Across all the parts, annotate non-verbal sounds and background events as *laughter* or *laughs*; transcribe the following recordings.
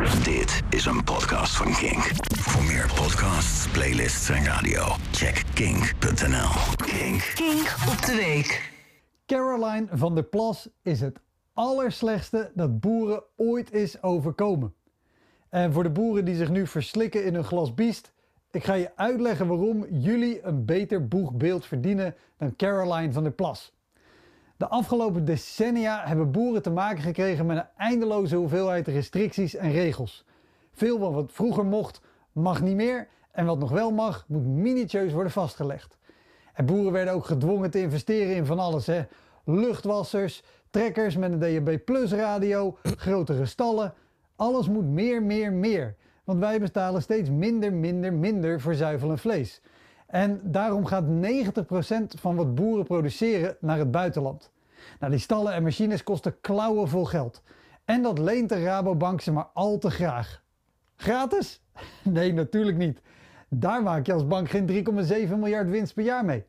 Dit is een podcast van Kink. Voor meer podcasts, playlists en radio, check kink.nl. Kink. Kink op de week. Caroline van der Plas is het allerslechtste dat boeren ooit is overkomen. En voor de boeren die zich nu verslikken in een glas biest, ik ga je uitleggen waarom jullie een beter boegbeeld verdienen dan Caroline van der Plas. De afgelopen decennia hebben boeren te maken gekregen met een eindeloze hoeveelheid restricties en regels. Veel wat vroeger mocht, mag niet meer en wat nog wel mag, moet minutieus worden vastgelegd. En boeren werden ook gedwongen te investeren in van alles. Hè? Luchtwassers, trekkers met een DAB Plus radio, grotere stallen. Alles moet meer, meer, meer. Want wij betalen steeds minder, minder, minder voor zuivel en vlees. En daarom gaat 90% van wat boeren produceren naar het buitenland. Nou, die stallen en machines kosten klauwen vol geld. En dat leent de Rabobank ze maar al te graag. Gratis? *laughs* Nee, natuurlijk niet. Daar maak je als bank geen 3,7 miljard winst per jaar mee.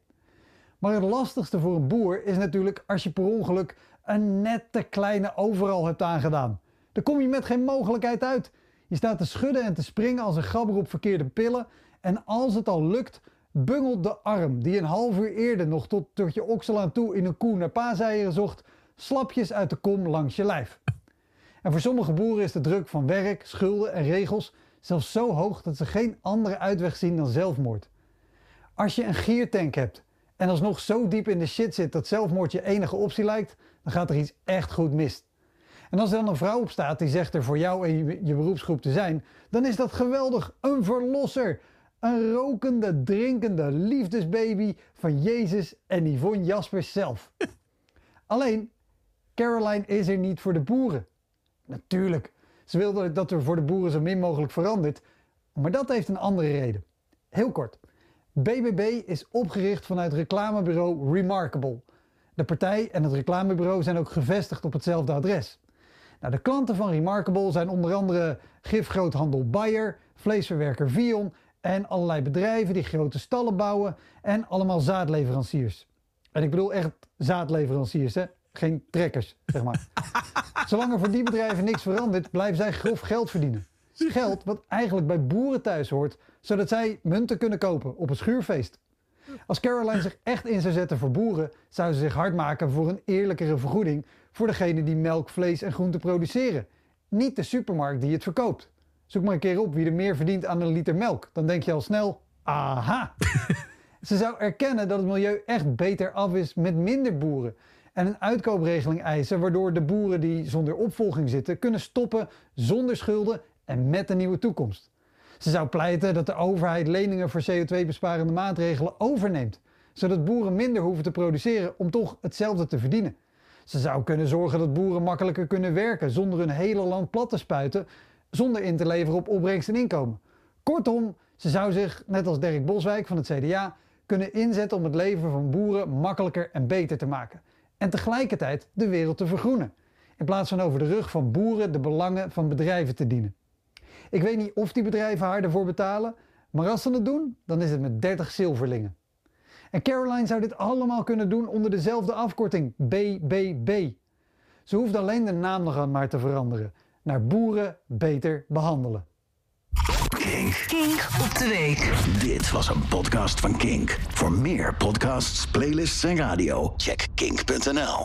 Maar het lastigste voor een boer is natuurlijk als je per ongeluk een nette kleine overal hebt aangedaan. Dan kom je met geen mogelijkheid uit. Je staat te schudden en te springen als een gabber op verkeerde pillen. En als het al lukt, bungelt de arm die een half uur eerder nog tot, tot je oksel aan toe in een koe naar paaseieren zocht, slapjes uit de kom langs je lijf. En voor sommige boeren is de druk van werk, schulden en regels zelfs zo hoog dat ze geen andere uitweg zien dan zelfmoord. Als je een giertank hebt en alsnog zo diep in de shit zit dat zelfmoord je enige optie lijkt, dan gaat er iets echt goed mis. En als er dan een vrouw op staat die zegt er voor jou en je, je beroepsgroep te zijn, dan is dat geweldig een verlosser. Een rokende, drinkende liefdesbaby van Jezus en Yvonne Jaspers zelf. Alleen, Caroline is er niet voor de boeren. Natuurlijk, ze wilde dat er voor de boeren zo min mogelijk verandert, maar dat heeft een andere reden. Heel kort. BBB is opgericht vanuit reclamebureau Remarkable. De partij en het reclamebureau zijn ook gevestigd op hetzelfde adres. Nou, de klanten van Remarkable zijn onder andere gifgroothandel Bayer, vleesverwerker Vion en allerlei bedrijven die grote stallen bouwen en allemaal zaadleveranciers. En ik bedoel echt zaadleveranciers, hè? geen trekkers, zeg maar. *laughs* Zolang er voor die bedrijven niks verandert, blijven zij grof geld verdienen. Geld wat eigenlijk bij boeren thuis hoort, zodat zij munten kunnen kopen op een schuurfeest. Als Caroline zich echt in zou zetten voor boeren, zou ze zich hard maken voor een eerlijkere vergoeding voor degene die melk, vlees en groenten produceren. Niet de supermarkt die het verkoopt. Zoek maar een keer op wie er meer verdient aan een liter melk. Dan denk je al snel, aha. *laughs* ze zou erkennen dat het milieu echt beter af is met minder boeren. En een uitkoopregeling eisen waardoor de boeren die zonder opvolging zitten kunnen stoppen zonder schulden en met een nieuwe toekomst. Ze zou pleiten dat de overheid leningen voor CO2-besparende maatregelen overneemt, zodat boeren minder hoeven te produceren om toch hetzelfde te verdienen. Ze zou kunnen zorgen dat boeren makkelijker kunnen werken zonder hun hele land plat te spuiten, zonder in te leveren op opbrengst en inkomen. Kortom, ze zou zich, net als Dirk Boswijk van het CDA, kunnen inzetten om het leven van boeren makkelijker en beter te maken. En tegelijkertijd de wereld te vergroenen. In plaats van over de rug van boeren de belangen van bedrijven te dienen. Ik weet niet of die bedrijven haar ervoor betalen, maar als ze het doen, dan is het met 30 zilverlingen. En Caroline zou dit allemaal kunnen doen onder dezelfde afkorting, BBB. Ze hoeft alleen de naam nog aan maar te veranderen. Naar boeren beter behandelen. Kink. Kink op de week. Dit was een podcast van Kink. Voor meer podcasts, playlists en radio, check kink.nl.